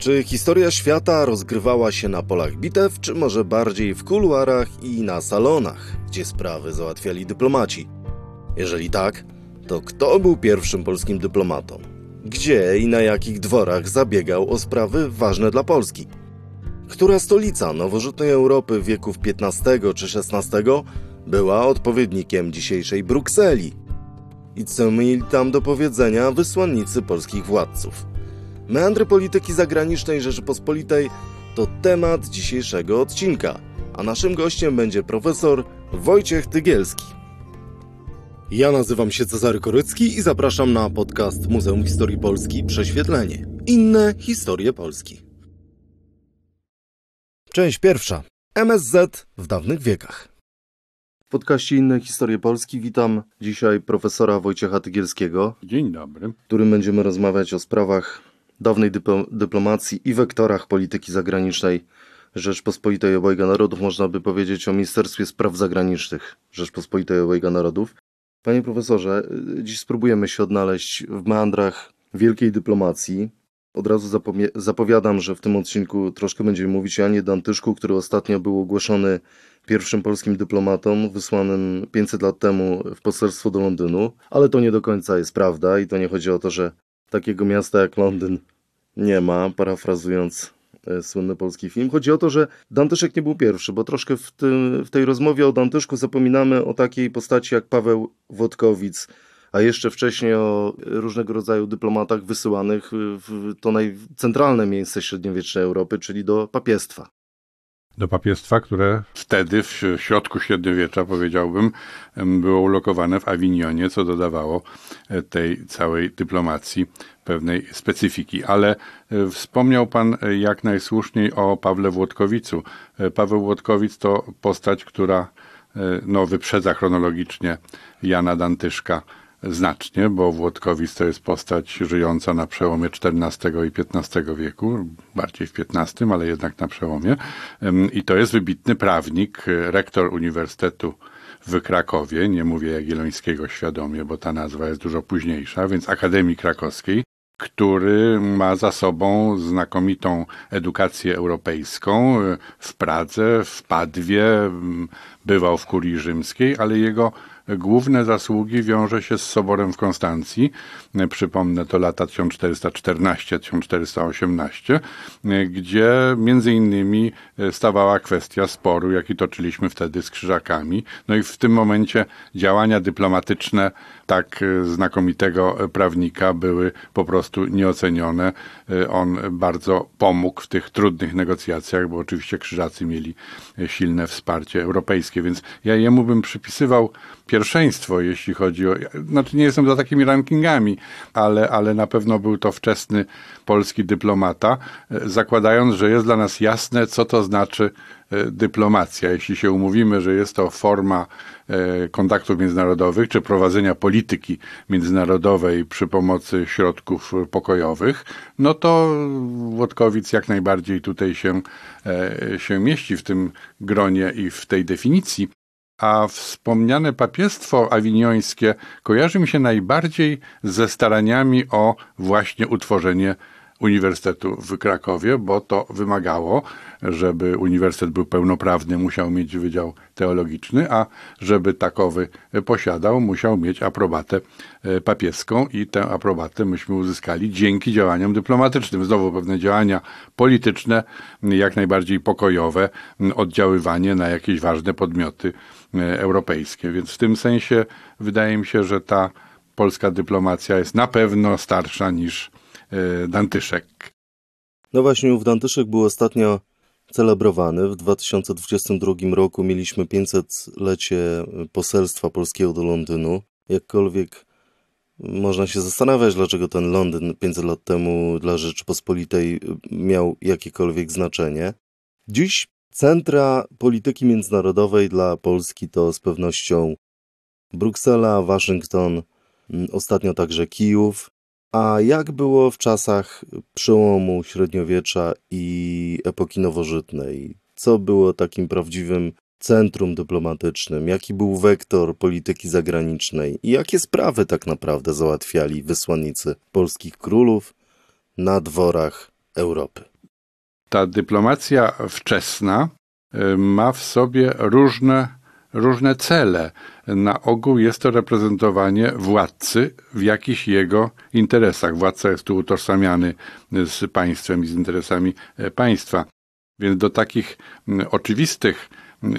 Czy historia świata rozgrywała się na polach bitew, czy może bardziej w kuluarach i na salonach, gdzie sprawy załatwiali dyplomaci? Jeżeli tak, to kto był pierwszym polskim dyplomatą? Gdzie i na jakich dworach zabiegał o sprawy ważne dla Polski? Która stolica nowożytnej Europy wieków XV czy XVI była odpowiednikiem dzisiejszej Brukseli? I co mieli tam do powiedzenia wysłannicy polskich władców? Meandry polityki zagranicznej Rzeczypospolitej to temat dzisiejszego odcinka, a naszym gościem będzie profesor Wojciech Tygielski. Ja nazywam się Cezary Korycki i zapraszam na podcast Muzeum Historii Polski Prześwietlenie. Inne historie Polski. Część pierwsza. MSZ w dawnych wiekach. W podcaście Inne historie Polski witam dzisiaj profesora Wojciecha Tygielskiego. Dzień dobry. W którym będziemy rozmawiać o sprawach dawnej dyplomacji i wektorach polityki zagranicznej Rzeczpospolitej Obojga Narodów, można by powiedzieć o Ministerstwie Spraw Zagranicznych Rzeczpospolitej Obojga Narodów. Panie profesorze, dziś spróbujemy się odnaleźć w meandrach wielkiej dyplomacji. Od razu zapowiadam, że w tym odcinku troszkę będziemy mówić o Janie Dantyszku, który ostatnio był ogłoszony pierwszym polskim dyplomatą wysłanym 500 lat temu w poselstwo do Londynu, ale to nie do końca jest prawda i to nie chodzi o to, że takiego miasta jak Londyn nie ma, parafrazując e, słynny polski film. Chodzi o to, że Dantyszek nie był pierwszy, bo troszkę w, tym, w tej rozmowie o Dantyszku zapominamy o takiej postaci jak Paweł Wodkowic, a jeszcze wcześniej o różnego rodzaju dyplomatach wysyłanych w to najcentralne miejsce średniowiecznej Europy, czyli do papiestwa do papiestwa, które wtedy w środku średniowiecza, powiedziałbym, było ulokowane w Awinionie, co dodawało e, tej całej dyplomacji pewnej specyfiki. Ale e, wspomniał Pan e, jak najsłuszniej o Pawle Włodkowicu. Paweł Włodkowic to postać, która no, wyprzedza chronologicznie Jana Dantyszka znacznie, bo Włodkowic to jest postać żyjąca na przełomie XIV i XV wieku, bardziej w XV, ale jednak na przełomie. I to jest wybitny prawnik, rektor Uniwersytetu w Krakowie, nie mówię Jagiellońskiego świadomie, bo ta nazwa jest dużo późniejsza, więc Akademii Krakowskiej, który ma za sobą znakomitą edukację europejską w Pradze, w Padwie, bywał w kurii rzymskiej, ale jego główne zasługi wiąże się z Soborem w Konstancji. Przypomnę, to lata 1414-1418, gdzie między innymi stawała kwestia sporu, jaki toczyliśmy wtedy z krzyżakami. No i w tym momencie działania dyplomatyczne tak znakomitego prawnika były po prostu nieocenione. On bardzo pomógł w tych trudnych negocjacjach, bo oczywiście krzyżacy mieli silne wsparcie europejskie, więc ja jemu bym przypisywał pierwszeństwo, jeśli chodzi o. Znaczy, nie jestem za takimi rankingami, ale, ale na pewno był to wczesny polski dyplomata, e, zakładając, że jest dla nas jasne, co to znaczy e, dyplomacja. Jeśli się umówimy, że jest to forma e, kontaktów międzynarodowych czy prowadzenia polityki międzynarodowej przy pomocy środków pokojowych, no to Włodkowic jak najbardziej tutaj się, się mieści w tym gronie i w tej definicji a wspomniane papiestwo awiniońskie kojarzy mi się najbardziej ze staraniami o właśnie utworzenie Uniwersytetu w Krakowie, bo to wymagało, żeby uniwersytet był pełnoprawny, musiał mieć wydział teologiczny, a żeby takowy posiadał, musiał mieć aprobatę e, papieską i tę aprobatę myśmy uzyskali dzięki działaniom dyplomatycznym. Znowu pewne działania polityczne, jak najbardziej pokojowe, oddziaływanie na jakieś ważne podmioty europejskie. Więc w tym sensie wydaje mi się, że ta polska dyplomacja jest na pewno starsza niż E, Dantyszek. No właśnie, ów Dantyszek był ostatnio celebrowany. W 2022 roku mieliśmy 500-lecie poselstwa polskiego do Londynu. Jakkolwiek można się zastanawiać, dlaczego ten Londyn 500 lat temu dla Rzeczypospolitej miał jakiekolwiek znaczenie. Dziś centra polityki międzynarodowej dla Polski to z pewnością Bruksela, Waszyngton, ostatnio także Kijów, a jak było w czasach przełomu średniowiecza i epoki nowożytnej? Co było takim prawdziwym centrum dyplomatycznym? Jaki był wektor polityki zagranicznej? I jakie sprawy tak naprawdę załatwiali wysłannicy polskich królów na dworach Europy? Ta dyplomacja wczesna y, ma w sobie różne, różne cele. Na ogół jest to reprezentowanie władcy w jakichś jego interesach. Władca jest tu utożsamiany z państwem i z interesami e, państwa. Więc do takich oczywistych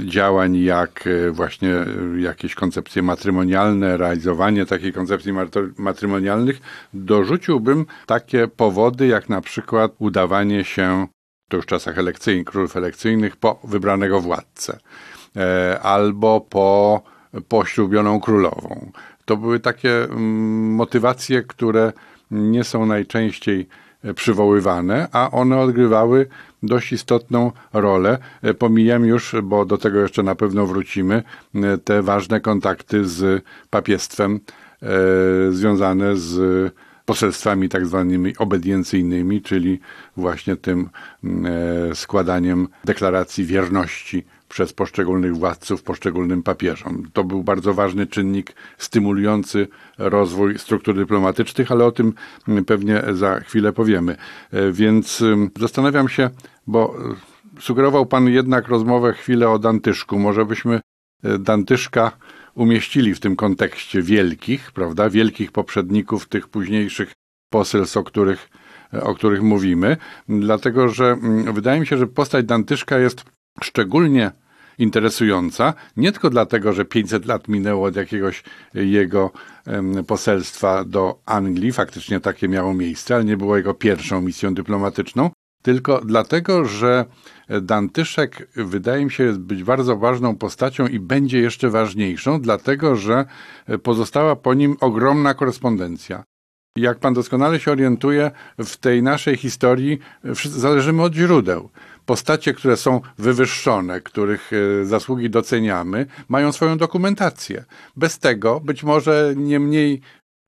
działań, jak e, właśnie e, jakieś koncepcje matrymonialne, realizowanie takich koncepcji matry- matrymonialnych, dorzuciłbym takie powody, jak na przykład udawanie się, to już w czasach elekcyjnych, królów elekcyjnych, po wybranego władcę, e, albo po poślubioną królową. To były takie mm, motywacje, które nie są najczęściej e, przywoływane, a one odgrywały dość istotną rolę. E, Pomijam już, bo do tego jeszcze na pewno wrócimy, te ważne kontakty z papiestwem związane z poselstwami tak zwanymi obediencyjnymi, czyli właśnie tym mm, e, składaniem deklaracji wierności przez poszczególnych władców, poszczególnym papieżom. To był bardzo ważny czynnik stymulujący rozwój struktur dyplomatycznych, ale o tym mm, pewnie za chwilę powiemy. E, Więc ym, zastanawiam się, bo e, sugerował Pan jednak rozmowę chwilę o Dantyszku. Może byśmy Dantyszka umieścili w tym kontekście wielkich, prawda, wielkich poprzedników tych późniejszych poselstw, o których, o których mówimy, dlatego że mm, wydaje mi się, że postać Dantyszka jest szczególnie interesująca, nie tylko dlatego, że 500 lat minęło od jakiegoś jego poselstwa do Anglii, faktycznie takie miało miejsce, ale nie było jego pierwszą misją dyplomatyczną, tylko dlatego, że Dantyszek wydaje mi się być bardzo ważną postacią i będzie jeszcze ważniejszą, dlatego że pozostała po nim ogromna korespondencja. Jak pan doskonale się orientuje, w tej naszej historii zależymy od źródeł. Postacie, które są wywyższone, których e, zasługi doceniamy, mają swoją dokumentację. Bez tego być może nie mniej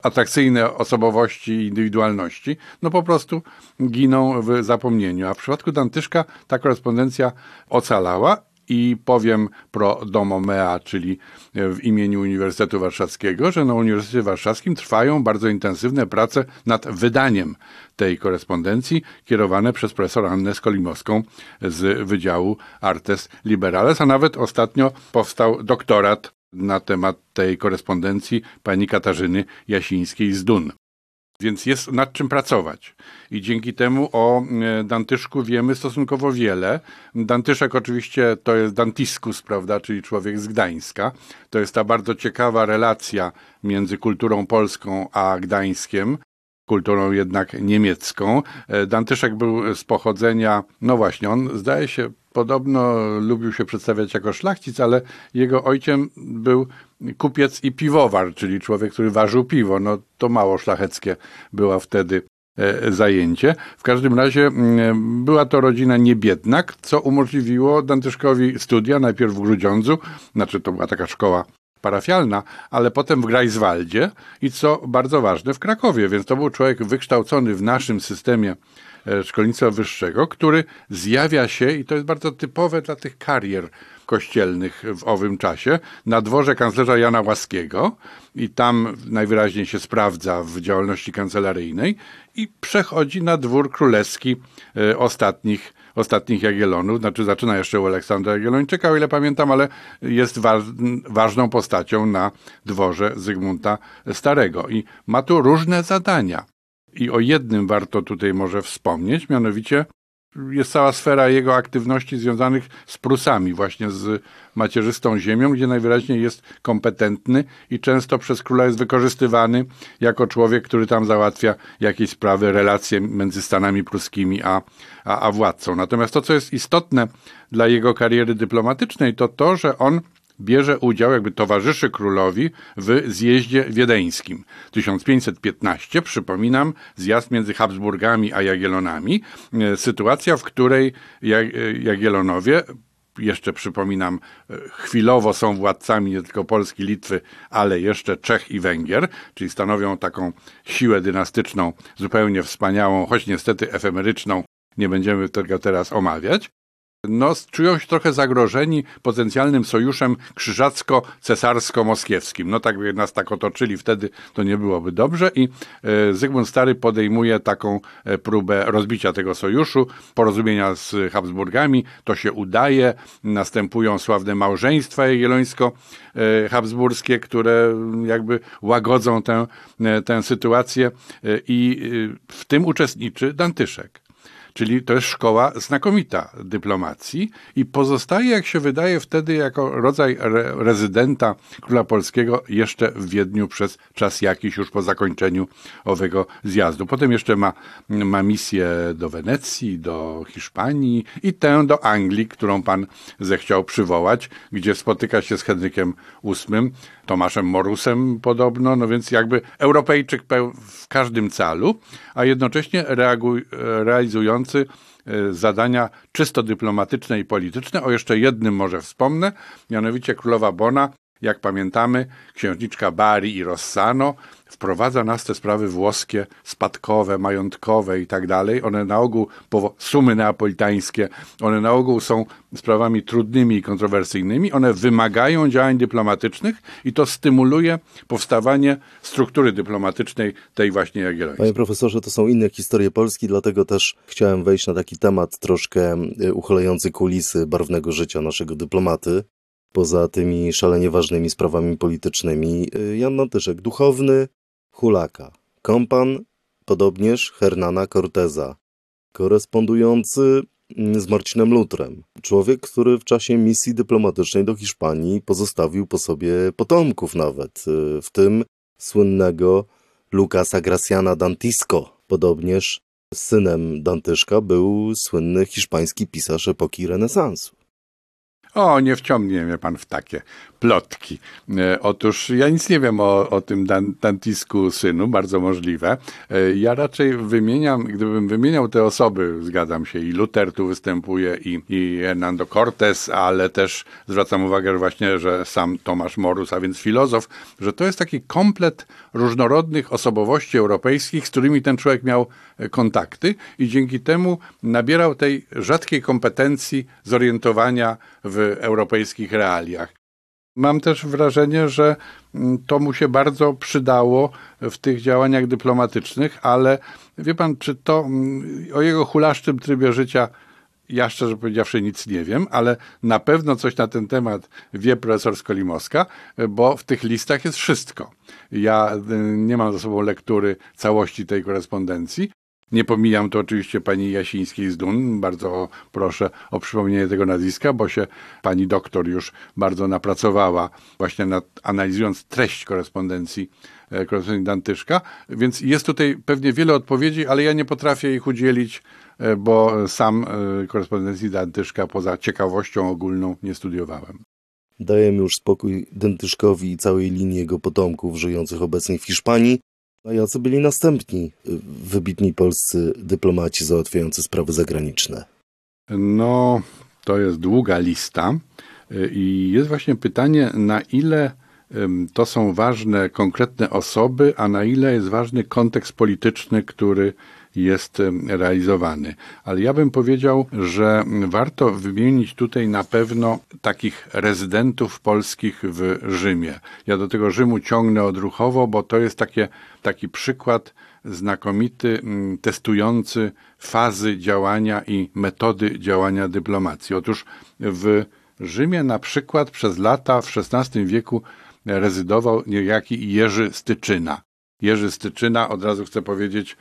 atrakcyjne osobowości i indywidualności, no po prostu giną w zapomnieniu. A w przypadku Dantyszka ta korespondencja ocalała i powiem pro domo mea, czyli w imieniu Uniwersytetu Warszawskiego, że na Uniwersytecie Warszawskim trwają bardzo intensywne prace nad wydaniem tej korespondencji, kierowane przez profesor Annę Skolimowską z Wydziału Artes Liberales, a nawet ostatnio powstał doktorat na temat tej korespondencji pani Katarzyny Jasińskiej z Dun. Więc jest nad czym pracować. I dzięki temu o e, Dantyszku wiemy stosunkowo wiele. Dantyszek oczywiście to jest Dantiskus, prawda, czyli człowiek z Gdańska. To jest ta bardzo ciekawa relacja między kulturą polską a Gdańskiem kulturą jednak niemiecką. E, Dantyszek był z pochodzenia, no właśnie, on zdaje się, podobno lubił się przedstawiać jako szlachcic, ale jego ojcem był kupiec i piwowar, czyli człowiek, który ważył piwo. No to mało szlacheckie była wtedy e, zajęcie. W każdym razie była to rodzina niebiedna, co umożliwiło Dantyszkowi studia, najpierw w Grudziądzu, znaczy to była taka szkoła parafialna, ale potem w Greifswaldzie i co bardzo ważne w Krakowie, więc to był człowiek wykształcony w naszym systemie e, szkolnictwa wyższego, który zjawia się, i to jest bardzo typowe dla tych karier kościelnych w owym czasie, na dworze kanclerza Jana Łaskiego. I tam najwyraźniej się sprawdza w działalności kancelaryjnej i przechodzi na dwór królewski e, ostatnich ostatnich Jagiellonów, znaczy zaczyna jeszcze u Aleksandra Jagiellończyka, o ile pamiętam, ale jest wa ważną postacią na dworze Zygmunta Starego i ma tu różne zadania. I o jednym warto tutaj może wspomnieć, mianowicie jest cała sfera jego aktywności związanych z Prusami, właśnie z macierzystą ziemią, gdzie najwyraźniej jest kompetentny i często przez króla jest wykorzystywany jako człowiek, który tam załatwia jakieś sprawy, relacje między Stanami pruskimi a, a, a władcą. Natomiast to, co jest istotne dla jego kariery dyplomatycznej, to to, że on bierze udział, jakby towarzyszy królowi w zjeździe wiedeńskim. 1515, przypominam, zjazd między Habsburgami a Jagiellonami. E, Sytuacja, w której e, Jagiellonowie jeszcze przypominam, e, chwilowo są władcami nie tylko Polski, Litwy, ale jeszcze Czech i Węgier, czyli stanowią taką siłę dynastyczną zupełnie wspaniałą, choć niestety efemeryczną, nie będziemy tego teraz omawiać. No, czują się trochę zagrożeni potencjalnym sojuszem krzyżacko-cesarsko-moskiewskim. No tak by nas tak otoczyli, wtedy to nie byłoby dobrze i e, Zygmunt Stary podejmuje taką e, próbę rozbicia tego sojuszu, porozumienia z Habsburgami. To się udaje, następują sławne małżeństwa jagiellońsko-habsburskie, które jakby łagodzą tę, e, tę sytuację i w tym uczestniczy Dantyszek. Czyli to jest szkoła znakomita dyplomacji i pozostaje, jak się wydaje, wtedy jako rodzaj re rezydenta króla polskiego jeszcze w Wiedniu przez czas jakiś już po zakończeniu owego zjazdu. Potem jeszcze ma, ma misję do Wenecji, do Hiszpanii i tę do Anglii, którą pan zechciał przywołać, gdzie spotyka się z Henrykiem VIII, Tomaszem Morusem podobno, no więc jakby Europejczyk w każdym calu, a jednocześnie reaguj, realizujący e, zadania czysto dyplomatyczne i polityczne. O jeszcze jednym może wspomnę, mianowicie królowa Bona, jak pamiętamy, księżniczka Bari i Rossano wprowadza nas te sprawy włoskie, spadkowe, majątkowe i tak dalej. One na ogół, sumy neapolitańskie, one na ogół są sprawami trudnymi i kontrowersyjnymi. One wymagają działań dyplomatycznych i to stymuluje powstawanie struktury dyplomatycznej tej właśnie jagiellońskiej. Panie profesorze, to są inne historie Polski, dlatego też chciałem wejść na taki temat troszkę y, uchylający kulisy barwnego życia naszego dyplomaty. Poza tymi szalenie ważnymi sprawami politycznymi, y, Jan Nantyszek, duchowny, Hulaka, kompan podobnież Hernana Corteza, korespondujący mm, z Marcinem Lutrem. Człowiek, który w czasie misji dyplomatycznej do Hiszpanii pozostawił po sobie potomków nawet, y, w tym słynnego Lucasa Graciana Dantisco. Podobnież synem Dantyszka był słynny hiszpański pisarz epoki renesansu. O, nie wciągnie mnie pan w takie plotki. E, otóż ja nic nie wiem o, o tym Dan, Dantisku synu, bardzo możliwe. E, ja raczej wymieniam, gdybym wymieniał te osoby, zgadzam się, i Luther tu występuje, i, i Hernando Cortes, ale też zwracam uwagę właśnie, że sam Tomasz Morus, a więc filozof, że to jest taki komplet różnorodnych osobowości europejskich, z którymi ten człowiek miał e, kontakty i dzięki temu nabierał tej rzadkiej kompetencji zorientowania w europejskich realiach. Mam też wrażenie, że mm, to mu się bardzo przydało w tych działaniach dyplomatycznych, ale wie pan, czy to mm, o jego hulaszczym trybie życia ja szczerze powiedziawszy nic nie wiem, ale na pewno coś na ten temat wie profesor Skolimowska, bo w tych listach jest wszystko. Ja y, nie mam za sobą lektury całości tej korespondencji, nie pomijam to oczywiście pani Jasińskiej z Dun. Bardzo proszę o przypomnienie tego nazwiska, bo się pani doktor już bardzo napracowała właśnie nad analizując treść korespondencji e, korespondencji Dantyszka. Więc jest tutaj pewnie wiele odpowiedzi, ale ja nie potrafię ich udzielić, e, bo sam e, korespondencji Dantyszka poza ciekawością ogólną nie studiowałem. Dajemy już spokój Dantyszkowi i całej linii jego potomków żyjących obecnie w Hiszpanii. A jacy byli następni y, wybitni polscy dyplomaci załatwiający sprawy zagraniczne? No, to jest długa lista y, i jest właśnie pytanie, na ile to są ważne konkretne osoby, a na ile jest ważny kontekst polityczny, który jest realizowany. Ale ja bym powiedział, że warto wymienić tutaj na pewno takich rezydentów polskich w Rzymie. Ja do tego Rzymu ciągnę odruchowo, bo to jest takie, taki przykład znakomity, testujący fazy działania i metody działania dyplomacji. Otóż w Rzymie na przykład przez lata w XVI wieku rezydował niejaki Jerzy Styczyna. Jerzy Styczyna, od razu chcę powiedzieć,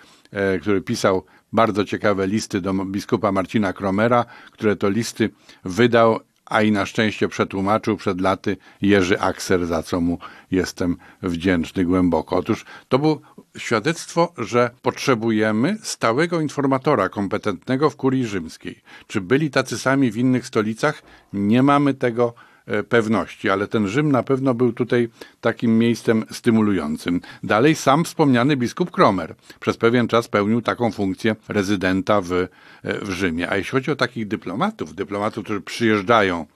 który pisał bardzo ciekawe listy do biskupa Marcina Kromera, które to listy wydał, a i na szczęście przetłumaczył przed laty Jerzy Akser, za co mu jestem wdzięczny głęboko. Otóż to było świadectwo, że potrzebujemy stałego informatora kompetentnego w kurii rzymskiej. Czy byli tacy sami w innych stolicach? Nie mamy tego E, pewności, ale ten Rzym na pewno był tutaj takim miejscem stymulującym. Dalej sam wspomniany biskup Kromer przez pewien czas pełnił taką funkcję rezydenta w, e, w Rzymie. A jeśli chodzi o takich dyplomatów, dyplomatów, którzy przyjeżdżają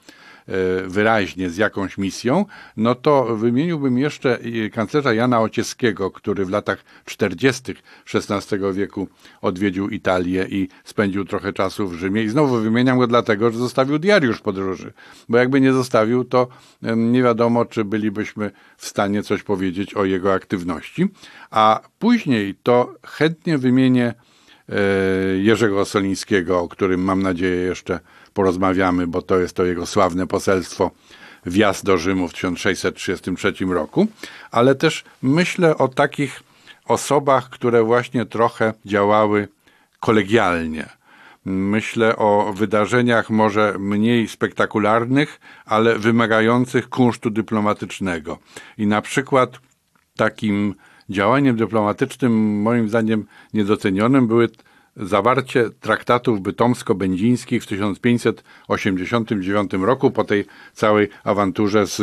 wyraźnie z jakąś misją, no to wymieniłbym jeszcze kanclerza Jana Ocieskiego, który w latach 40. XVI wieku odwiedził Italię i spędził trochę czasu w Rzymie. I znowu wymieniam go dlatego, że zostawił diariusz podróży, bo jakby nie zostawił, to nie wiadomo, czy bylibyśmy w stanie coś powiedzieć o jego aktywności. A później to chętnie wymienię Jerzego Solińskiego, o którym mam nadzieję jeszcze porozmawiamy, bo to jest to jego sławne poselstwo wjazd do Rzymu w 1633 roku, ale też myślę o takich osobach, które właśnie trochę działały kolegialnie. Myślę o wydarzeniach może mniej spektakularnych, ale wymagających kunsztu dyplomatycznego. I na przykład takim działaniem dyplomatycznym, moim zdaniem niedocenionym, były zawarcie traktatów bytomsko-będzińskich w 1589 roku po tej całej awanturze z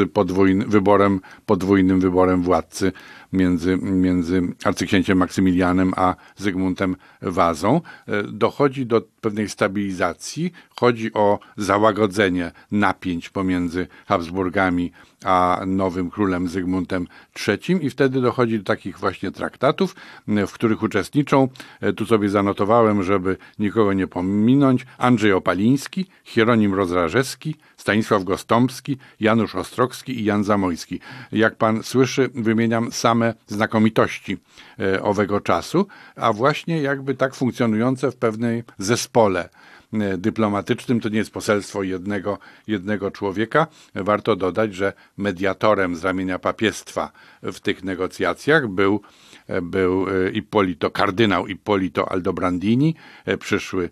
wyborem, podwójnym wyborem władcy między, między arcyksięciem Maksymilianem a Zygmuntem Wazą. E, dochodzi do pewnej stabilizacji, chodzi o załagodzenie napięć pomiędzy Habsburgami a nowym królem Zygmuntem III i wtedy dochodzi do takich właśnie traktatów, w których uczestniczą, e, tu sobie zanotowałem, żeby nikogo nie pominąć, Andrzej Opaliński, Hieronim Rozrażewski, Stanisław Gostomski, Janusz Ostrogski i Jan Zamojski. Jak pan słyszy, wymieniam same znakomitości e, owego czasu, a właśnie jakby tak funkcjonujące w pewnej zespole e, dyplomatycznym. To nie jest poselstwo jednego, jednego człowieka. Warto dodać, że mediatorem z ramienia papiestwa w tych negocjacjach był, e, był Ippolito, kardynał Ippolito Aldobrandini, przyszły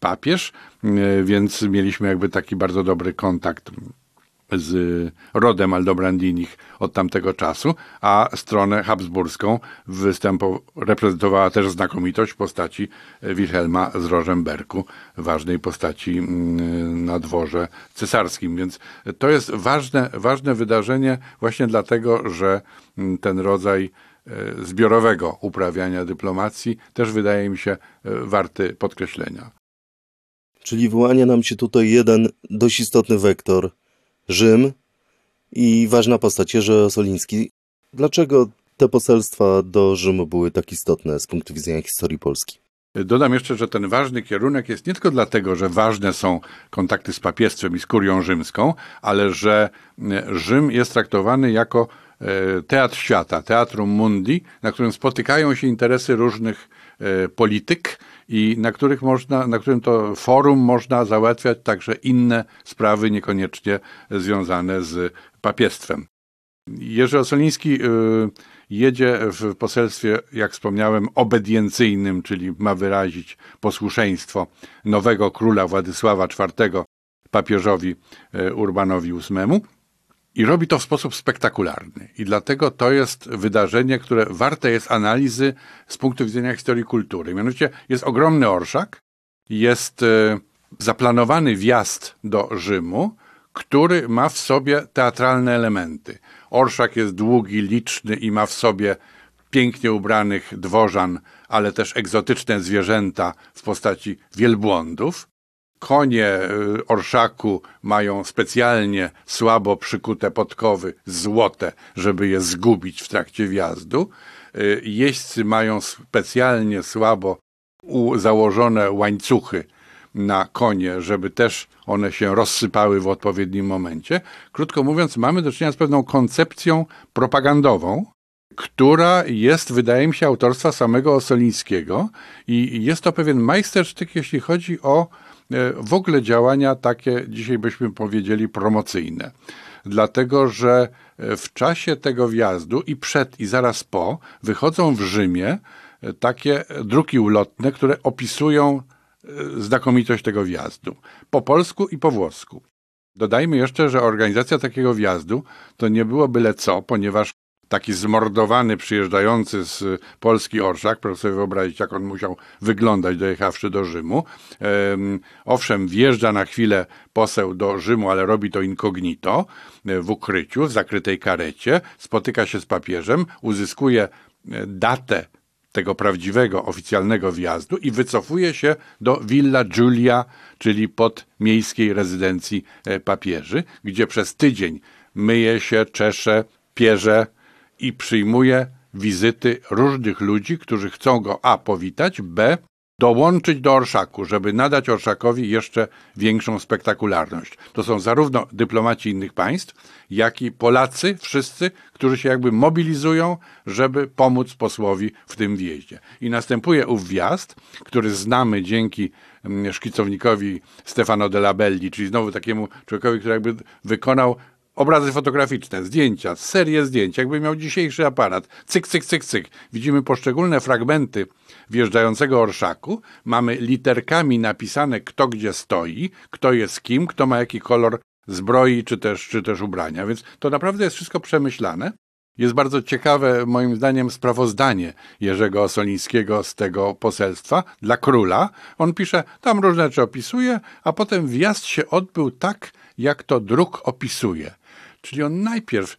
papież, więc mieliśmy jakby taki bardzo dobry kontakt z rodem Aldobrandinich od tamtego czasu, a stronę habsburską reprezentowała też znakomitość w postaci Wilhelma z Rożemberku, ważnej postaci mm, na dworze cesarskim. Więc to jest ważne, ważne wydarzenie właśnie dlatego, że mm, ten rodzaj e, zbiorowego uprawiania dyplomacji też wydaje mi się e, warty podkreślenia. Czyli wyłania nam się tutaj jeden dość istotny wektor – Rzym i ważna postać Jerzy Osoliński. Dlaczego te poselstwa do Rzymu były tak istotne z punktu widzenia historii Polski? Dodam jeszcze, że ten ważny kierunek jest nie tylko dlatego, że ważne są kontakty z papiestwem i z kurią rzymską, ale że e, Rzym jest traktowany jako e, teatr świata, teatrum mundi, na którym spotykają się interesy różnych e, polityk i na, których można, na którym to forum można załatwiać także inne sprawy, niekoniecznie związane z papiestwem. Jerzy Osoliński y, jedzie w poselstwie, jak wspomniałem, obediencyjnym, czyli ma wyrazić posłuszeństwo nowego króla Władysława IV papieżowi y, Urbanowi VIII. I robi to w sposób spektakularny. I dlatego to jest wydarzenie, które warte jest analizy z punktu widzenia historii kultury. Mianowicie jest ogromny orszak, jest e, zaplanowany wjazd do Rzymu, który ma w sobie teatralne elementy. Orszak jest długi, liczny i ma w sobie pięknie ubranych dworzan, ale też egzotyczne zwierzęta w postaci wielbłądów. Konie y, orszaku mają specjalnie słabo przykute podkowy złote, żeby je zgubić w trakcie wjazdu. Y, jeźdźcy mają specjalnie słabo założone łańcuchy na konie, żeby też one się rozsypały w odpowiednim momencie. Krótko mówiąc, mamy do czynienia z pewną koncepcją propagandową, która jest, wydaje mi się, autorstwa samego Osolińskiego i jest to pewien majstersztyk, jeśli chodzi o w ogóle działania takie, dzisiaj byśmy powiedzieli, promocyjne. Dlatego, że e, w czasie tego wjazdu i przed, i zaraz po, wychodzą w Rzymie e, takie druki ulotne, które opisują znakomitość tego wjazdu. Po polsku i po włosku. Dodajmy jeszcze, że organizacja takiego wjazdu to nie było byle co, ponieważ taki zmordowany, przyjeżdżający z Polski orszak, proszę sobie wyobrazić, jak on musiał wyglądać, dojechawszy do Rzymu. Owszem, wjeżdża na chwilę poseł do Rzymu, ale robi to incognito, e, w ukryciu, w zakrytej karecie, spotyka się z papieżem, uzyskuje e, datę tego prawdziwego, oficjalnego wjazdu i wycofuje się do Villa Giulia, czyli pod miejskiej rezydencji e, papieży, gdzie przez tydzień myje się, czesze, pierze i przyjmuje wizyty różnych ludzi, którzy chcą go A powitać, B dołączyć do orszaku, żeby nadać orszakowi jeszcze większą spektakularność. To są zarówno dyplomaci innych państw, jak i Polacy, wszyscy, którzy się jakby mobilizują, żeby pomóc posłowi w tym wjeździe. I następuje ów wjazd, który znamy dzięki mm, szkicownikowi Stefano della Belli, czyli znowu takiemu człowiekowi, który jakby wykonał obrazy fotograficzne, zdjęcia, serię zdjęć, jakby miał dzisiejszy aparat. Cyk, cyk, cyk, cyk. Widzimy poszczególne fragmenty wjeżdżającego orszaku. Mamy literkami napisane, kto gdzie stoi, kto jest kim, kto ma jaki kolor zbroi czy też, czy też ubrania. Więc to naprawdę jest wszystko przemyślane. Jest bardzo ciekawe, moim zdaniem, sprawozdanie Jerzego Osolińskiego z tego poselstwa dla króla. On pisze, tam różne rzeczy opisuje, a potem wjazd się odbył tak, jak to druk opisuje. Czyli on najpierw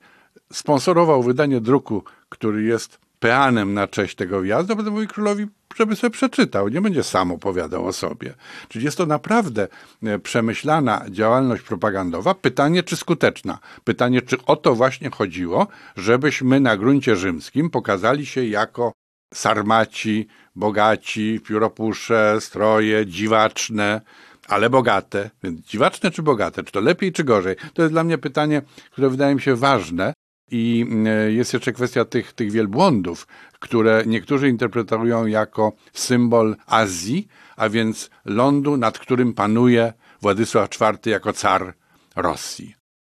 sponsorował wydanie druku, który jest peanem na cześć tego wjazdu, a potem mówi królowi, żeby sobie przeczytał, nie będzie sam opowiadał o sobie. Czyli jest to naprawdę e, przemyślana działalność propagandowa. Pytanie, czy skuteczna? Pytanie, czy o to właśnie chodziło, żebyśmy na gruncie rzymskim pokazali się jako sarmaci, bogaci, pióropusze, stroje, dziwaczne, ale bogate. Więc dziwaczne czy bogate? Czy to lepiej, czy gorzej? To jest dla mnie pytanie, które wydaje mi się ważne. I e, jest jeszcze kwestia tych, tych wielbłądów, które niektórzy interpretują jako symbol Azji, a więc lądu, nad którym panuje Władysław IV jako car Rosji.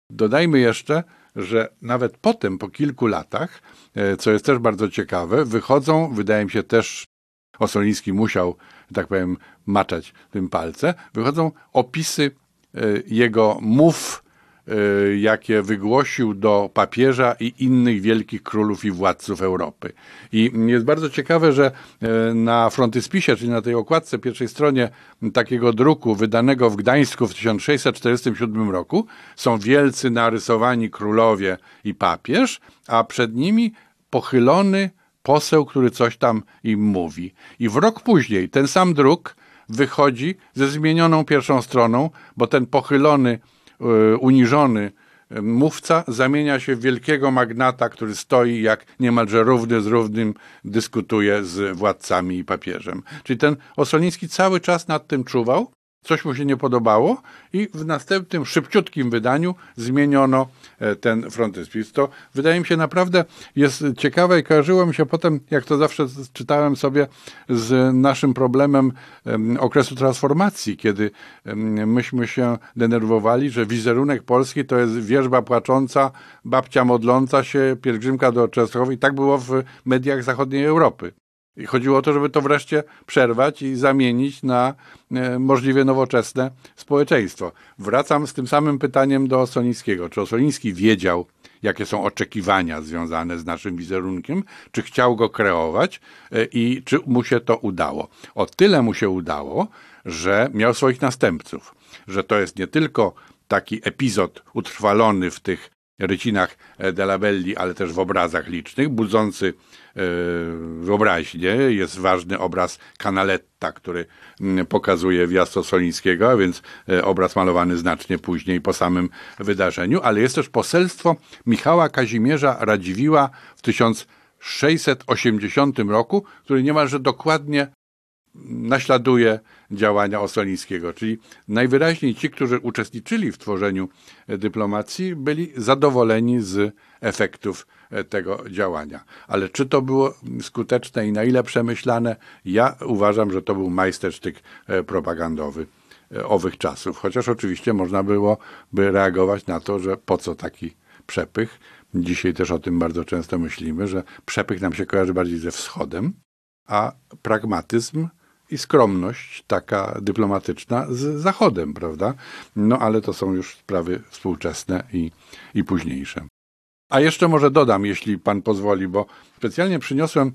Dodajmy jeszcze, że nawet potem, po kilku latach, e, co jest też bardzo ciekawe, wychodzą, wydaje mi się też, Osoliński musiał, tak powiem, maczać tym palce, wychodzą opisy e, jego mów Y, jakie wygłosił do papieża i innych wielkich królów i władców Europy. I jest bardzo ciekawe, że y, na frontyspisie, czyli na tej okładce, pierwszej stronie takiego druku wydanego w Gdańsku w 1647 roku są wielcy narysowani królowie i papież, a przed nimi pochylony poseł, który coś tam im mówi. I w rok później ten sam druk wychodzi ze zmienioną pierwszą stroną, bo ten pochylony E, uniżony mówca zamienia się w wielkiego magnata, który stoi jak niemalże równy z równym dyskutuje z władcami i papieżem. Czyli ten Osoliński cały czas nad tym czuwał, coś mu się nie podobało i w następnym szybciutkim wydaniu zmieniono e, ten frontyspis. To wydaje mi się naprawdę jest ciekawe i kojarzyło mi się potem, jak to zawsze czytałem sobie z naszym problemem okresu transformacji, kiedy myśmy się denerwowali, że wizerunek Polski to jest wierzba płacząca, babcia modląca się, pielgrzymka do Częstochowy i tak było w mediach zachodniej Europy. I chodziło o to, żeby to wreszcie przerwać i zamienić na e, możliwie nowoczesne społeczeństwo. Wracam z tym samym pytaniem do Osolińskiego. Czy Osoliński wiedział, jakie są oczekiwania związane z naszym wizerunkiem, czy chciał go kreować e, i czy mu się to udało? O tyle mu się udało, że miał swoich następców, że to jest nie tylko taki epizod utrwalony w tych rycinach e, Della Belli, ale też w obrazach licznych, budzący e, wyobraźnię. Jest ważny obraz Canaletta, który pokazuje wjazd Solińskiego, a więc e, obraz malowany znacznie później po samym wydarzeniu, ale jest też poselstwo Michała Kazimierza Radziwiła w 1680 roku, który niemalże dokładnie naśladuje działania Osolińskiego. Czyli najwyraźniej ci, którzy uczestniczyli w tworzeniu dyplomacji, byli zadowoleni z efektów tego działania. Ale czy to było skuteczne i na ile przemyślane? Ja uważam, że to był majstersztyk e, propagandowy e, owych czasów. Chociaż oczywiście można było by reagować na to, że po co taki przepych. Dzisiaj też o tym bardzo często myślimy, że przepych nam się kojarzy bardziej ze wschodem, a pragmatyzm i skromność taka dyplomatyczna z Zachodem, prawda? No ale to są już sprawy współczesne i, i późniejsze. A jeszcze może dodam, jeśli pan pozwoli, bo specjalnie przyniosłem e,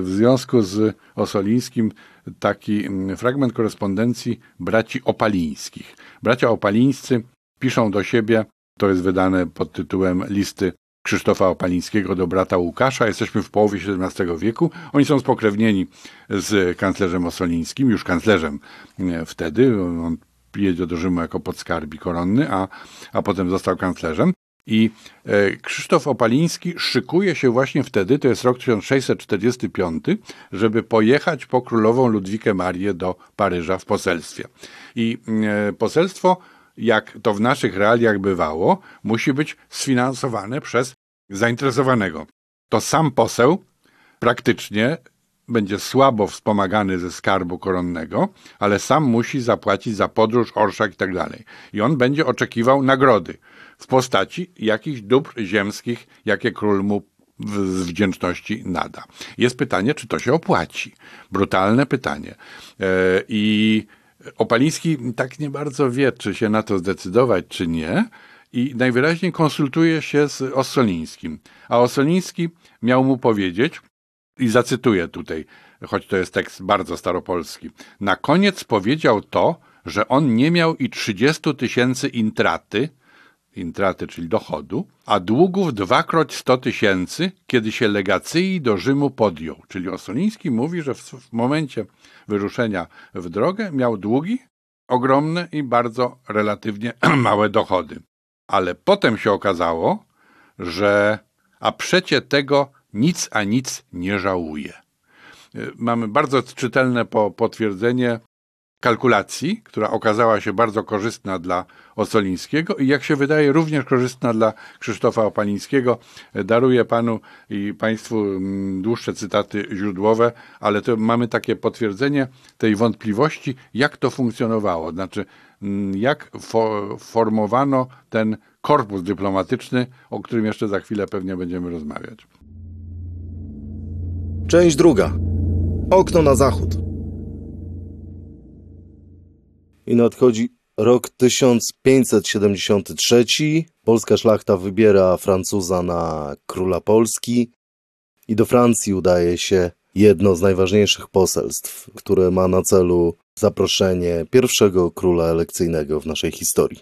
w związku z Osolińskim taki fragment korespondencji braci Opalińskich. Bracia Opalińscy piszą do siebie, to jest wydane pod tytułem Listy Krzysztofa Opalińskiego do brata Łukasza. Jesteśmy w połowie XVII wieku. Oni są spokrewnieni z kanclerzem Ossolińskim, już kanclerzem e, wtedy. On jedzie do Rzymu jako podskarbi koronny, a, a potem został kanclerzem. I e, Krzysztof Opaliński szykuje się właśnie wtedy, to jest rok 1645, żeby pojechać po królową Ludwikę Marię do Paryża w poselstwie. I e, poselstwo, jak to w naszych realiach bywało, musi być sfinansowane przez zainteresowanego. To sam poseł praktycznie będzie słabo wspomagany ze skarbu koronnego, ale sam musi zapłacić za podróż, orszak i tak dalej. I on będzie oczekiwał nagrody w postaci jakichś dóbr ziemskich, jakie król mu z wdzięczności nada. Jest pytanie, czy to się opłaci. Brutalne pytanie. E, I Opaliński tak nie bardzo wie, czy się na to zdecydować, czy nie. I najwyraźniej konsultuje się z Ossolińskim. A Ossoliński miał mu powiedzieć, i zacytuję tutaj, choć to jest tekst bardzo staropolski. Na koniec powiedział to, że on nie miał i 30 tysięcy intraty, intraty, czyli dochodu, a długów dwakroć 100 tysięcy, kiedy się legacji do Rzymu podjął. Czyli Ossoliński mówi, że w, w momencie wyruszenia w drogę miał długi ogromne i bardzo relatywnie małe dochody. Ale potem się okazało, że a przecie tego nic a nic nie żałuje. Mamy bardzo czytelne po potwierdzenie kalkulacji, która okazała się bardzo korzystna dla Osolińskiego i jak się wydaje również korzystna dla Krzysztofa Opalińskiego. Daruję panu i państwu mm, dłuższe cytaty źródłowe, ale to mamy takie potwierdzenie tej wątpliwości, jak to funkcjonowało. Znaczy, jak fo formowano ten korpus dyplomatyczny, o którym jeszcze za chwilę pewnie będziemy rozmawiać. Część druga. Okno na zachód. I nadchodzi rok 1573. Polska szlachta wybiera Francuza na króla Polski i do Francji udaje się jedno z najważniejszych poselstw, które ma na celu zaproszenie pierwszego króla elekcyjnego w naszej historii.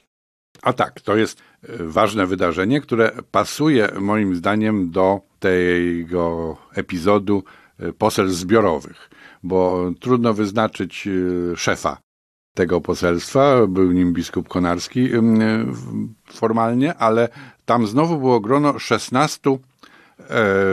A tak, to jest e, ważne wydarzenie, które pasuje moim zdaniem do tego epizodu e, poselstw zbiorowych, bo trudno wyznaczyć e, szefa tego poselstwa, był nim biskup Konarski formalnie, ale tam znowu było grono 16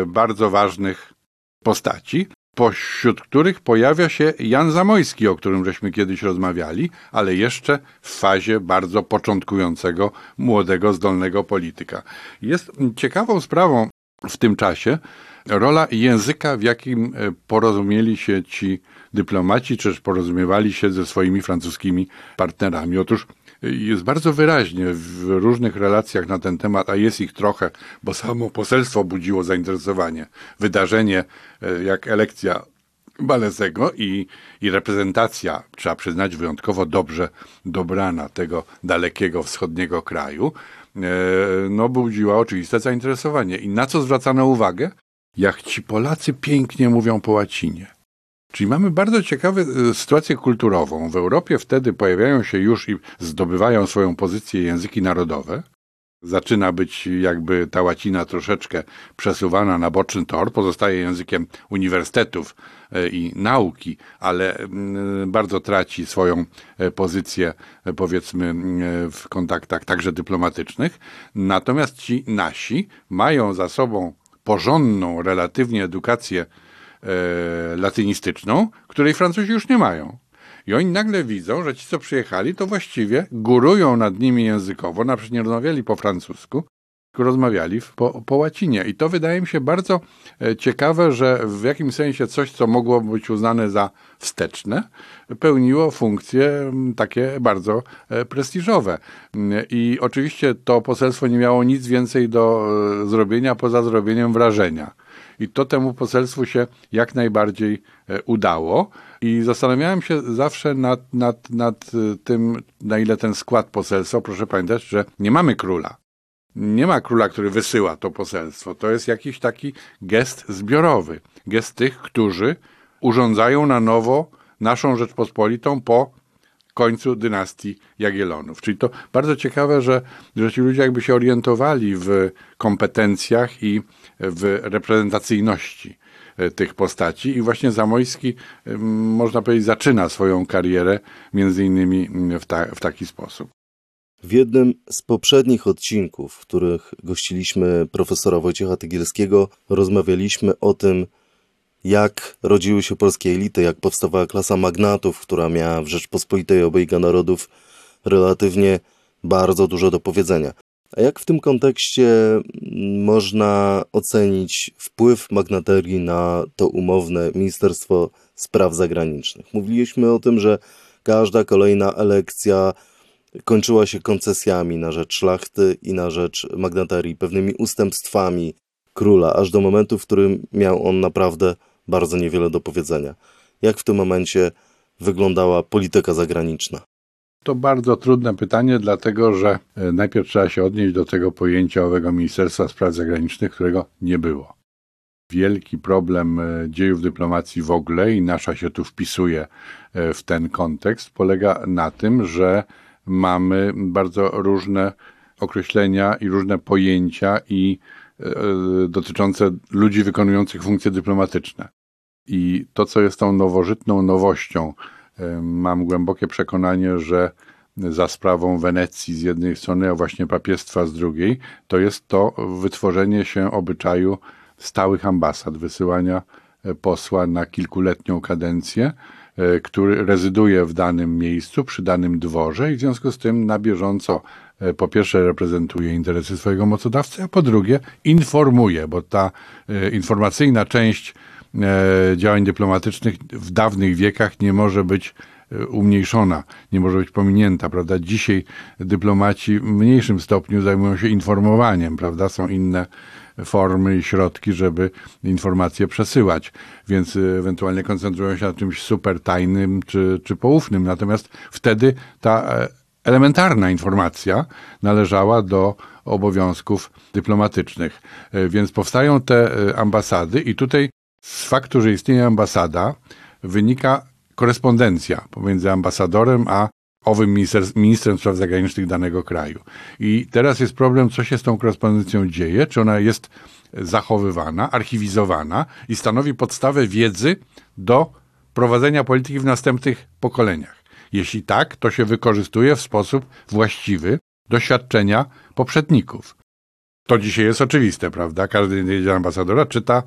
bardzo ważnych postaci, pośród których pojawia się Jan Zamojski, o którym żeśmy kiedyś rozmawiali, ale jeszcze w fazie bardzo początkującego, młodego, zdolnego polityka. Jest ciekawą sprawą w tym czasie rola języka, w jakim e, porozumieli się ci dyplomaci, czy porozumiewali się ze swoimi francuskimi partnerami. Otóż jest bardzo wyraźnie w różnych relacjach na ten temat, a jest ich trochę, bo samo poselstwo budziło zainteresowanie. Wydarzenie e, jak elekcja Balezego i, i reprezentacja, trzeba przyznać, wyjątkowo dobrze dobrana tego dalekiego wschodniego kraju, e, no budziła oczywiste zainteresowanie. I na co zwracano uwagę? Jak ci Polacy pięknie mówią po łacinie. Czyli mamy bardzo ciekawą e, sytuację kulturową. W Europie wtedy pojawiają się już i zdobywają swoją pozycję języki narodowe. Zaczyna być jakby ta łacina troszeczkę przesuwana na boczny tor, pozostaje językiem uniwersytetów e, i nauki, ale mm, bardzo traci swoją pozycję, powiedzmy, w kontaktach także dyplomatycznych. Natomiast ci nasi mają za sobą porządną relatywnie edukację e, latynistyczną, której Francuzi już nie mają. I oni nagle widzą, że ci, co przyjechali, to właściwie górują nad nimi językowo, na przykład nie rozmawiali po francusku, tylko rozmawiali po, po łacinie. I to wydaje mi się bardzo e, ciekawe, że w jakimś sensie coś, co mogło być uznane za wsteczne, pełniło funkcje takie bardzo e, prestiżowe. I oczywiście to poselstwo nie miało nic więcej do e, zrobienia poza zrobieniem wrażenia. I to temu poselstwu się jak najbardziej e, udało. I zastanawiałem się zawsze nad, nad, nad e, tym, na ile ten skład poselstwa, proszę pamiętać, że nie mamy króla. Nie ma króla, który wysyła to poselstwo. To jest jakiś taki gest zbiorowy. Gest tych, którzy urządzają na nowo naszą Rzeczpospolitą po końcu dynastii Jagiellonów. Czyli to bardzo ciekawe, że, że ci ludzie jakby się orientowali w kompetencjach i w reprezentacyjności e, tych postaci i właśnie Zamojski, em, można powiedzieć, zaczyna swoją karierę między innymi mm, w, ta, w taki sposób. W jednym z poprzednich odcinków, w których gościliśmy profesora Wojciecha Tygielskiego, rozmawialiśmy o tym, jak rodziły się polskie elity, jak powstawała klasa magnatów, która miała w Rzeczpospolitej obojga narodów relatywnie bardzo dużo do powiedzenia. A jak w tym kontekście mm, można ocenić wpływ magnaterii na to umowne Ministerstwo Spraw Zagranicznych? Mówiliśmy o tym, że każda kolejna elekcja kończyła się koncesjami na rzecz szlachty i na rzecz magnaterii, pewnymi ustępstwami króla, aż do momentu, w którym miał on naprawdę bardzo niewiele do powiedzenia. Jak w tym momencie wyglądała polityka zagraniczna? To bardzo trudne pytanie, dlatego że e, najpierw trzeba się odnieść do tego pojęcia owego Ministerstwa Spraw Zagranicznych, którego nie było. Wielki problem e, dziejów dyplomacji w ogóle, i nasza się tu wpisuje e, w ten kontekst, polega na tym, że mamy bardzo różne określenia i różne pojęcia i dotyczące ludzi wykonujących funkcje dyplomatyczne. I to, co jest tą nowożytną nowością, mam głębokie przekonanie, że za sprawą Wenecji z jednej strony, a właśnie papiestwa z drugiej, to jest to wytworzenie się obyczaju stałych ambasad, wysyłania e, posła na kilkuletnią kadencję, e, który rezyduje w danym miejscu, przy danym dworze i w związku z tym na bieżąco e, po pierwsze reprezentuje interesy swojego mocodawcy, a po drugie informuje, bo ta informacyjna część E, działań dyplomatycznych w dawnych wiekach nie może być e, umniejszona, nie może być pominięta, prawda? Dzisiaj dyplomaci w mniejszym stopniu zajmują się informowaniem, prawda? Są inne formy i środki, żeby informacje przesyłać, więc ewentualnie koncentrują się na czymś super tajnym czy, czy poufnym. Natomiast wtedy ta e, elementarna informacja należała do obowiązków dyplomatycznych. Więc powstają te ambasady i tutaj z faktu, że istnieje ambasada, wynika korespondencja pomiędzy ambasadorem a owym minister, ministrem spraw zagranicznych danego kraju. I teraz jest problem, co się z tą korespondencją dzieje, czy ona jest zachowywana, archiwizowana i stanowi podstawę wiedzy do prowadzenia polityki w następnych pokoleniach. Jeśli tak, to się wykorzystuje w sposób właściwy doświadczenia poprzedników. To dzisiaj jest oczywiste, prawda? Każdy ambasadora czyta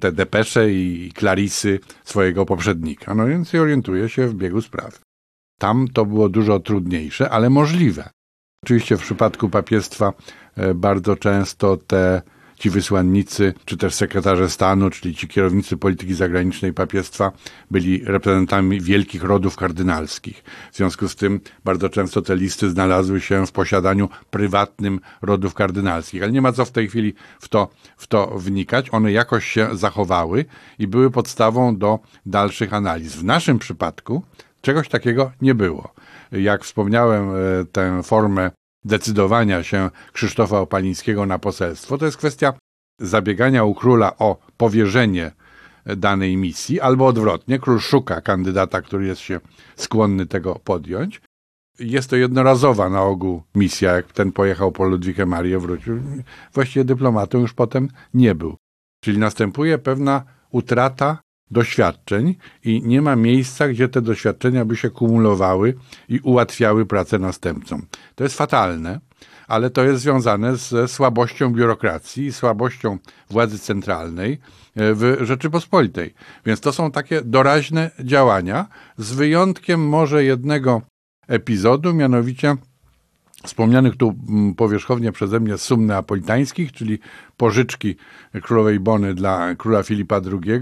te depesze i klarisy swojego poprzednika. No więc orientuje się w biegu spraw. Tam to było dużo trudniejsze, ale możliwe. Oczywiście w przypadku papiestwa e, bardzo często te ci wysłannicy, czy też sekretarze stanu, czyli ci kierownicy polityki zagranicznej papiestwa, byli reprezentantami wielkich rodów kardynalskich. W związku z tym bardzo często te listy znalazły się w posiadaniu prywatnym rodów kardynalskich. Ale nie ma co w tej chwili w to, w to wnikać. One jakoś się zachowały i były podstawą do dalszych analiz. W naszym przypadku czegoś takiego nie było. Jak wspomniałem, e, tę formę decydowania się Krzysztofa Opalińskiego na poselstwo. To jest kwestia zabiegania u króla o powierzenie danej misji, albo odwrotnie, król szuka kandydata, który jest się skłonny tego podjąć. Jest to jednorazowa na ogół misja, jak ten pojechał po Ludwikę Marię, wrócił. Właściwie dyplomatą już potem nie był. Czyli następuje pewna utrata doświadczeń i nie ma miejsca, gdzie te doświadczenia by się kumulowały i ułatwiały pracę następcom. To jest fatalne, ale to jest związane ze słabością biurokracji i słabością władzy centralnej e, w Rzeczypospolitej. Więc to są takie doraźne działania, z wyjątkiem może jednego epizodu, mianowicie wspomnianych tu mm, powierzchownie przeze mnie sum neapolitańskich, czyli pożyczki królowej Bony dla króla Filipa II,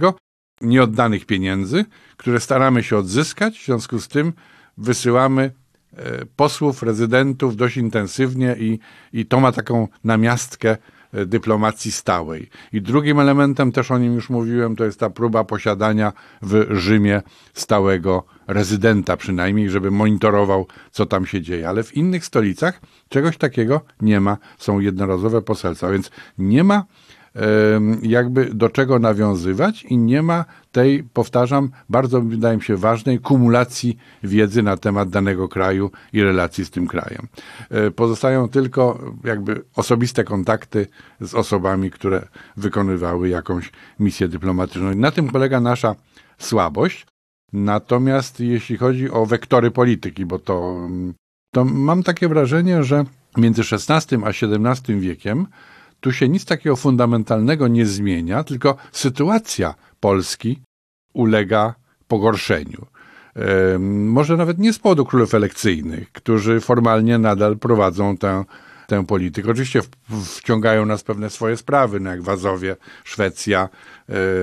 nieoddanych pieniędzy, które staramy się odzyskać. W związku z tym wysyłamy e, posłów, rezydentów dość intensywnie i, i to ma taką namiastkę e, dyplomacji stałej. I drugim elementem, też o nim już mówiłem, to jest ta próba posiadania w Rzymie stałego rezydenta przynajmniej, żeby monitorował, co tam się dzieje. Ale w innych stolicach czegoś takiego nie ma. Są jednorazowe poselstwa, więc nie ma jakby do czego nawiązywać i nie ma tej, powtarzam, bardzo wydaje mi się ważnej kumulacji wiedzy na temat danego kraju i relacji z tym krajem. E, pozostają tylko jakby osobiste kontakty z osobami, które wykonywały jakąś misję dyplomatyczną. I na tym polega nasza słabość. Natomiast jeśli chodzi o wektory polityki, bo to, to mam takie wrażenie, że między XVI a XVII wiekiem tu się nic takiego fundamentalnego nie zmienia, tylko sytuacja Polski ulega pogorszeniu. Może nawet nie z powodu królów elekcyjnych, którzy formalnie nadal prowadzą tę, tę politykę. Oczywiście wciągają nas pewne swoje sprawy, no jak Wazowie, Szwecja,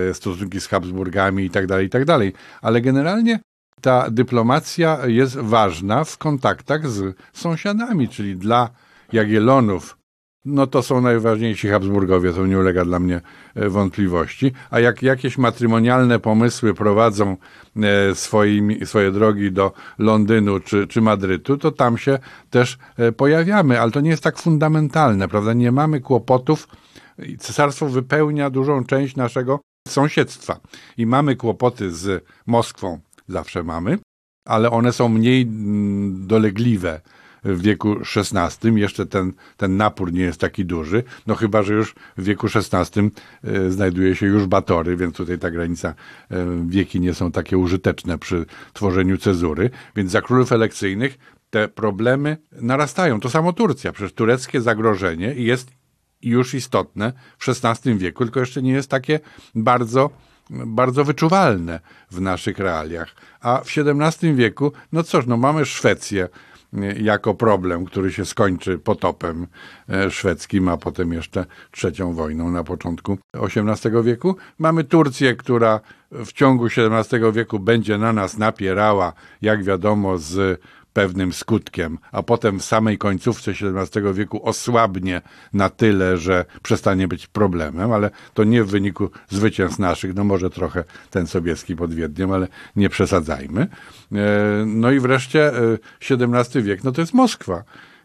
e, stosunki z Habsburgami itd., tak itd., tak ale generalnie ta dyplomacja jest ważna w kontaktach z sąsiadami, czyli dla Jagiellonów no to są najważniejsi Habsburgowie, to nie ulega dla mnie e, wątpliwości. A jak jakieś matrymonialne pomysły prowadzą e, swoimi, swoje drogi do Londynu czy, czy Madrytu, to tam się też e, pojawiamy, ale to nie jest tak fundamentalne, prawda? Nie mamy kłopotów. Cesarstwo wypełnia dużą część naszego sąsiedztwa i mamy kłopoty z Moskwą, zawsze mamy, ale one są mniej mm, dolegliwe w wieku XVI. Jeszcze ten, ten napór nie jest taki duży, no chyba, że już w wieku XVI e, znajduje się już batory, więc tutaj ta granica, e, wieki nie są takie użyteczne przy tworzeniu cezury, więc za królów elekcyjnych te problemy narastają. To samo Turcja, przecież tureckie zagrożenie jest już istotne w XVI wieku, tylko jeszcze nie jest takie bardzo bardzo wyczuwalne w naszych realiach. A w XVII wieku, no cóż, no mamy Szwecję, jako problem, który się skończy potopem e, szwedzkim, a potem jeszcze trzecią wojną na początku XVIII wieku. Mamy Turcję, która w ciągu XVII wieku będzie na nas napierała, jak wiadomo, z pewnym skutkiem, a potem w samej końcówce XVII wieku osłabnie na tyle, że przestanie być problemem, ale to nie w wyniku zwycięstw naszych, no może trochę ten Sobieski pod Wiedniem, ale nie przesadzajmy. E, no i wreszcie XVII e, wiek, no to jest Moskwa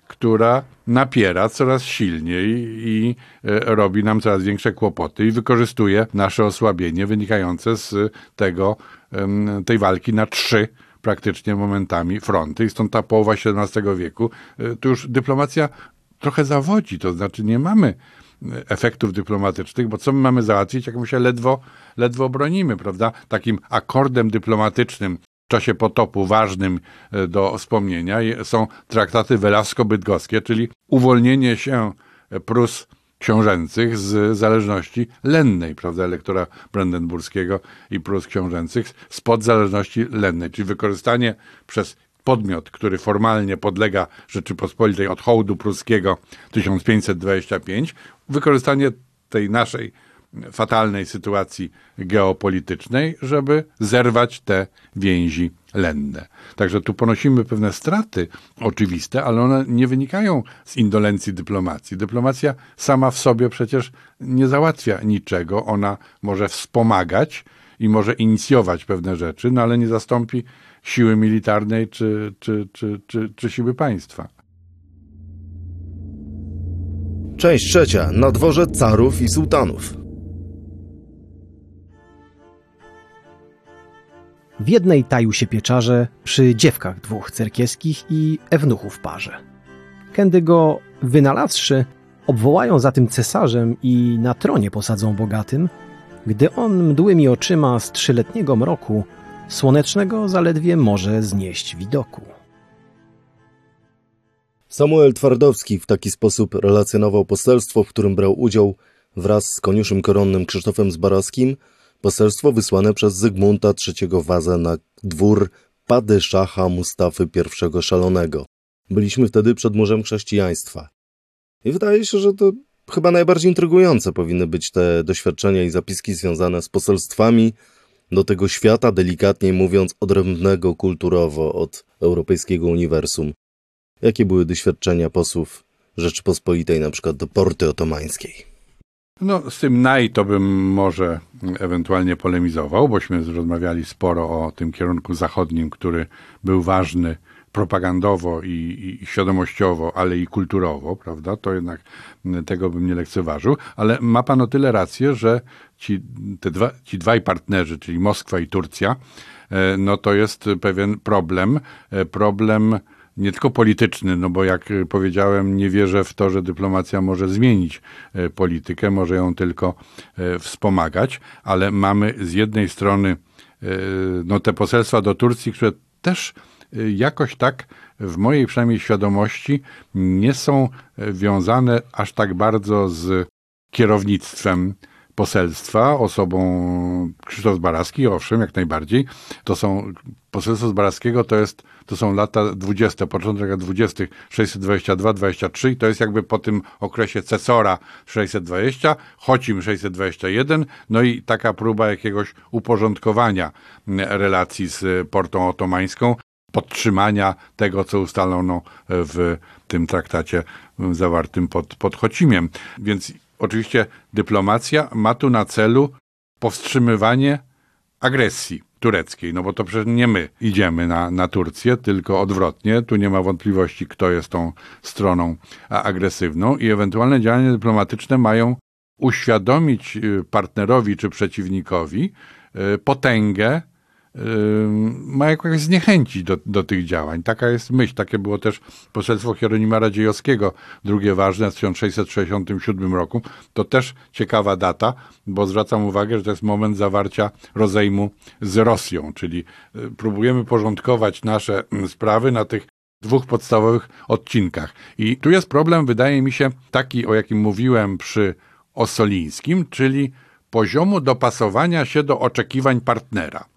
która napiera coraz silniej i e, robi nam coraz większe kłopoty i wykorzystuje nasze osłabienie wynikające z tego, tej walki na trzy praktycznie momentami fronty i stąd ta połowa XVII wieku, y, tu już dyplomacja trochę zawodzi, to znaczy nie mamy y, efektów dyplomatycznych, bo co my mamy załatwić, jak my się ledwo, ledwo bronimy, prawda? Takim akordem dyplomatycznym w czasie potopu ważnym y, do wspomnienia są traktaty Velasco-Bydgoskie, czyli uwolnienie się Prus książęcych z zależności lennej, prawda, elektora brandenburskiego i Prus książęcych spod zależności lennej, czyli wykorzystanie przez podmiot, który formalnie podlega Rzeczypospolitej od hołdu pruskiego 1525, wykorzystanie tej naszej fatalnej sytuacji geopolitycznej, żeby zerwać te więzi lenne. Także tu ponosimy pewne straty oczywiste, ale one nie wynikają z indolencji dyplomacji. Dyplomacja sama w sobie przecież nie załatwia niczego. Ona może wspomagać i może inicjować pewne rzeczy, no ale nie zastąpi siły militarnej czy, czy, czy, czy, czy siły państwa. Część trzecia. Na dworze carów i sułtanów. W jednej taił się pieczarze przy dziewkach dwóch cerkiewskich i ewnuchów parze. Kędy go wynalazłszy, obwołają za tym cesarzem i na tronie posadzą bogatym, gdy on mdłymi oczyma z trzyletniego mroku słonecznego zaledwie może znieść widoku. Samuel Twardowski w taki sposób relacjonował poselstwo, w którym brał udział wraz z koniuszym koronnym Krzysztofem Zbarowskim – Poselstwo wysłane przez Zygmunta III Wazę na dwór Padyszacha Mustafy I Szalonego. Byliśmy wtedy przed murzem chrześcijaństwa. I wydaje się, że to chyba najbardziej intrygujące powinny być te doświadczenia i zapiski związane z poselstwami do tego świata, delikatnie mówiąc, odrębnego kulturowo od europejskiego uniwersum. Jakie były doświadczenia posłów Rzeczypospolitej na przykład do porty otomańskiej? No, z tym naj to bym może ewentualnie polemizował, bośmy rozmawiali sporo o tym kierunku zachodnim, który był ważny propagandowo i, i świadomościowo, ale i kulturowo, prawda? To jednak tego bym nie lekceważył, ale ma pan o tyle rację, że ci, te dwa, ci dwaj partnerzy, czyli Moskwa i Turcja, e, no to jest pewien problem, e, problem nie tylko polityczny, no bo jak powiedziałem, nie wierzę w to, że dyplomacja może zmienić e, politykę, może ją tylko wspomagać, ale mamy z jednej strony no, te poselstwa do Turcji, które też jakoś tak w mojej przynajmniej świadomości nie są wiązane aż tak bardzo z kierownictwem poselstwa osobą Krzysztof Zbaraski, owszem, jak najbardziej. To są, poselstwo Zbaraskiego to jest, to są lata 20, początek lat 20, 622-23 i to jest jakby po tym okresie Cesora 620, Chocim 621, no i taka próba jakiegoś uporządkowania relacji z portą otomańską, podtrzymania tego, co ustalono w tym traktacie zawartym pod, pod Chocimiem. Więc oczywiście dyplomacja ma tu na celu powstrzymywanie agresji tureckiej, no bo to przecież nie my idziemy na, na Turcję, tylko odwrotnie. Tu nie ma wątpliwości, kto jest tą stroną agresywną i ewentualne działania dyplomatyczne mają uświadomić y, partnerowi czy przeciwnikowi y, potęgę ma jakoś zniechęcić do, do tych działań. Taka jest myśl. Takie było też poselstwo Hieronima Radziejowskiego, drugie ważne w 1667 roku. To też ciekawa data, bo zwracam uwagę, że to jest moment zawarcia rozejmu z Rosją, czyli y, próbujemy porządkować nasze mm, sprawy na tych dwóch podstawowych odcinkach. I tu jest problem, wydaje mi się, taki, o jakim mówiłem przy Osolińskim, czyli poziomu dopasowania się do oczekiwań partnera.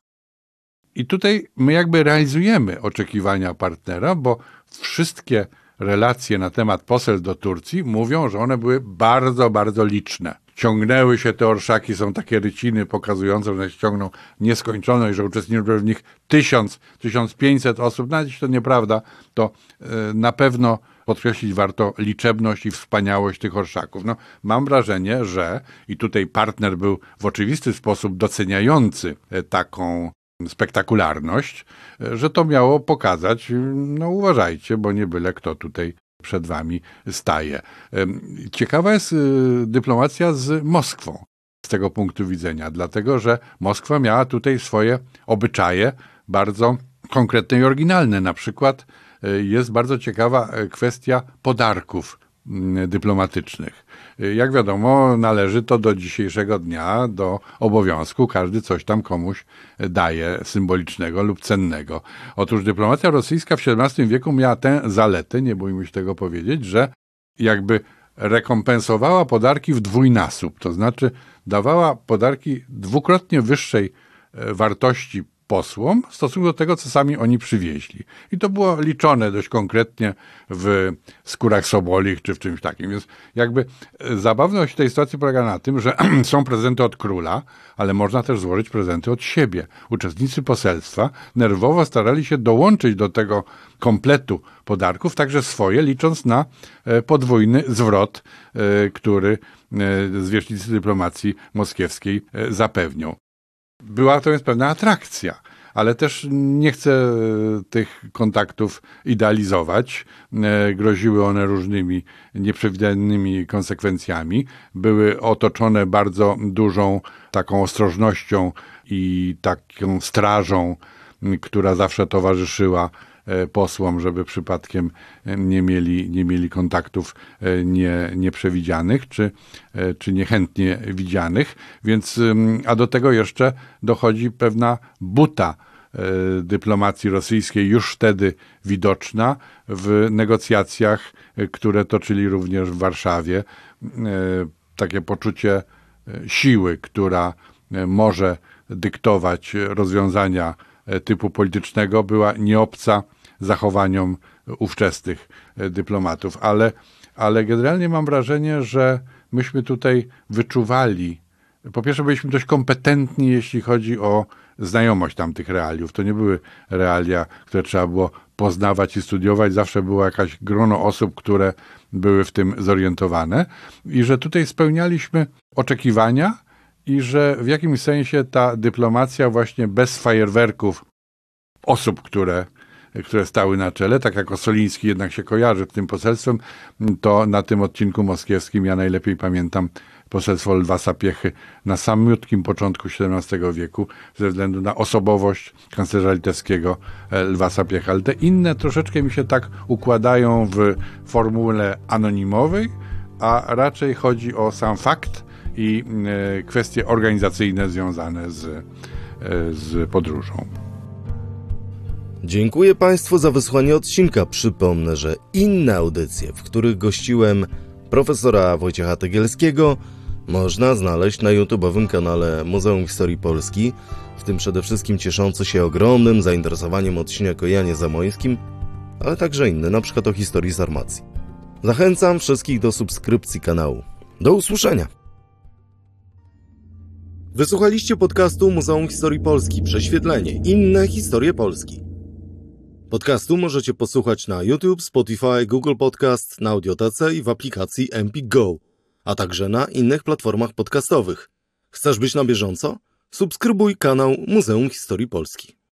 I tutaj my jakby realizujemy oczekiwania partnera, bo wszystkie relacje na temat posel do Turcji mówią, że one były bardzo, bardzo liczne. Ciągnęły się te orszaki, są takie ryciny pokazujące, że się ciągną nieskończone i że uczestniczyło w nich tysiąc, tysiąc pięćset osób. Nawet jeśli to nieprawda, to yy, na pewno podkreślić warto liczebność i wspaniałość tych orszaków. No, mam wrażenie, że i tutaj partner był w oczywisty sposób doceniający e, taką spektakularność, że to miało pokazać, no uważajcie, bo nie byle kto tutaj przed wami staje. Ciekawa jest y, dyplomacja z Moskwą z tego punktu widzenia, dlatego że Moskwa miała tutaj swoje obyczaje bardzo konkretne i oryginalne. Na przykład y, jest bardzo ciekawa y, kwestia podarków dyplomatycznych. Jak wiadomo, należy to do dzisiejszego dnia, do obowiązku. Każdy coś tam komuś daje symbolicznego lub cennego. Otóż dyplomacja rosyjska w XVII wieku miała tę zaletę, nie bójmy się tego powiedzieć, że jakby rekompensowała podarki w dwójnasób, to znaczy dawała podarki dwukrotnie wyższej e, wartości posłom w stosunku do tego, co sami oni przywieźli. I to było liczone dość konkretnie w skórach sobolich czy w czymś takim. Więc jakby e, zabawność tej sytuacji polega na tym, że są prezenty od króla, ale można też złożyć prezenty od siebie. Uczestnicy poselstwa nerwowo starali się dołączyć do tego kompletu podarków, także swoje, licząc na e, podwójny zwrot, e, który zwierzchnicy dyplomacji moskiewskiej zapewnią. Była to więc pewna atrakcja ale też nie chcę tych kontaktów idealizować. E, groziły one różnymi nieprzewidywalnymi konsekwencjami. Były otoczone bardzo dużą taką ostrożnością i taką strażą, która zawsze towarzyszyła posłom, żeby przypadkiem e, nie mieli, nie mieli kontaktów e, nie, nieprzewidzianych czy, czy niechętnie widzianych. Więc, a do tego jeszcze dochodzi pewna buta dyplomacji rosyjskiej już wtedy widoczna w negocjacjach, które toczyli również w Warszawie. Takie poczucie siły, która może dyktować rozwiązania typu politycznego, była nieobca zachowaniom ówczesnych e, dyplomatów, ale, ale generalnie mam wrażenie, że myśmy tutaj wyczuwali, po pierwsze byliśmy dość kompetentni, jeśli chodzi o znajomość tamtych realiów. To nie były realia, które trzeba było poznawać i studiować. Zawsze było jakaś grono osób, które były w tym zorientowane i że tutaj spełnialiśmy oczekiwania i że w jakimś sensie ta dyplomacja właśnie bez fajerwerków osób, które które stały na czele. Tak jak Osoliński jednak się kojarzy z tym poselstwem, to na tym odcinku moskiewskim ja najlepiej pamiętam poselstwo Lwa Sapiechy na samiutkim początku XVII wieku ze względu na osobowość kanclerza litewskiego e, Lwa Sapiechy. Ale te inne troszeczkę mi się tak układają w formule anonimowej, a raczej chodzi o sam fakt i e, kwestie organizacyjne związane z, e, z podróżą. Dziękuję Państwu za wysłuchanie odcinka. Przypomnę, że inne audycje, w których gościłem profesora Wojciecha Tegielskiego, można znaleźć na YouTube'owym kanale Muzeum Historii Polski, w tym przede wszystkim cieszący się ogromnym zainteresowaniem odcinek o Janie Zamońskim, ale także inne, na przykład o historii Sarmacji. Zachęcam wszystkich do subskrypcji kanału. Do usłyszenia! Wysłuchaliście podcastu Muzeum Historii Polski Prześwietlenie. Inne historie Polski. Podcastu możecie posłuchać na YouTube, Spotify, Google Podcast, na Audiotece i w aplikacji Empik Go, a także na innych platformach podcastowych. Chcesz być na bieżąco? Subskrybuj kanał Muzeum Historii Polski.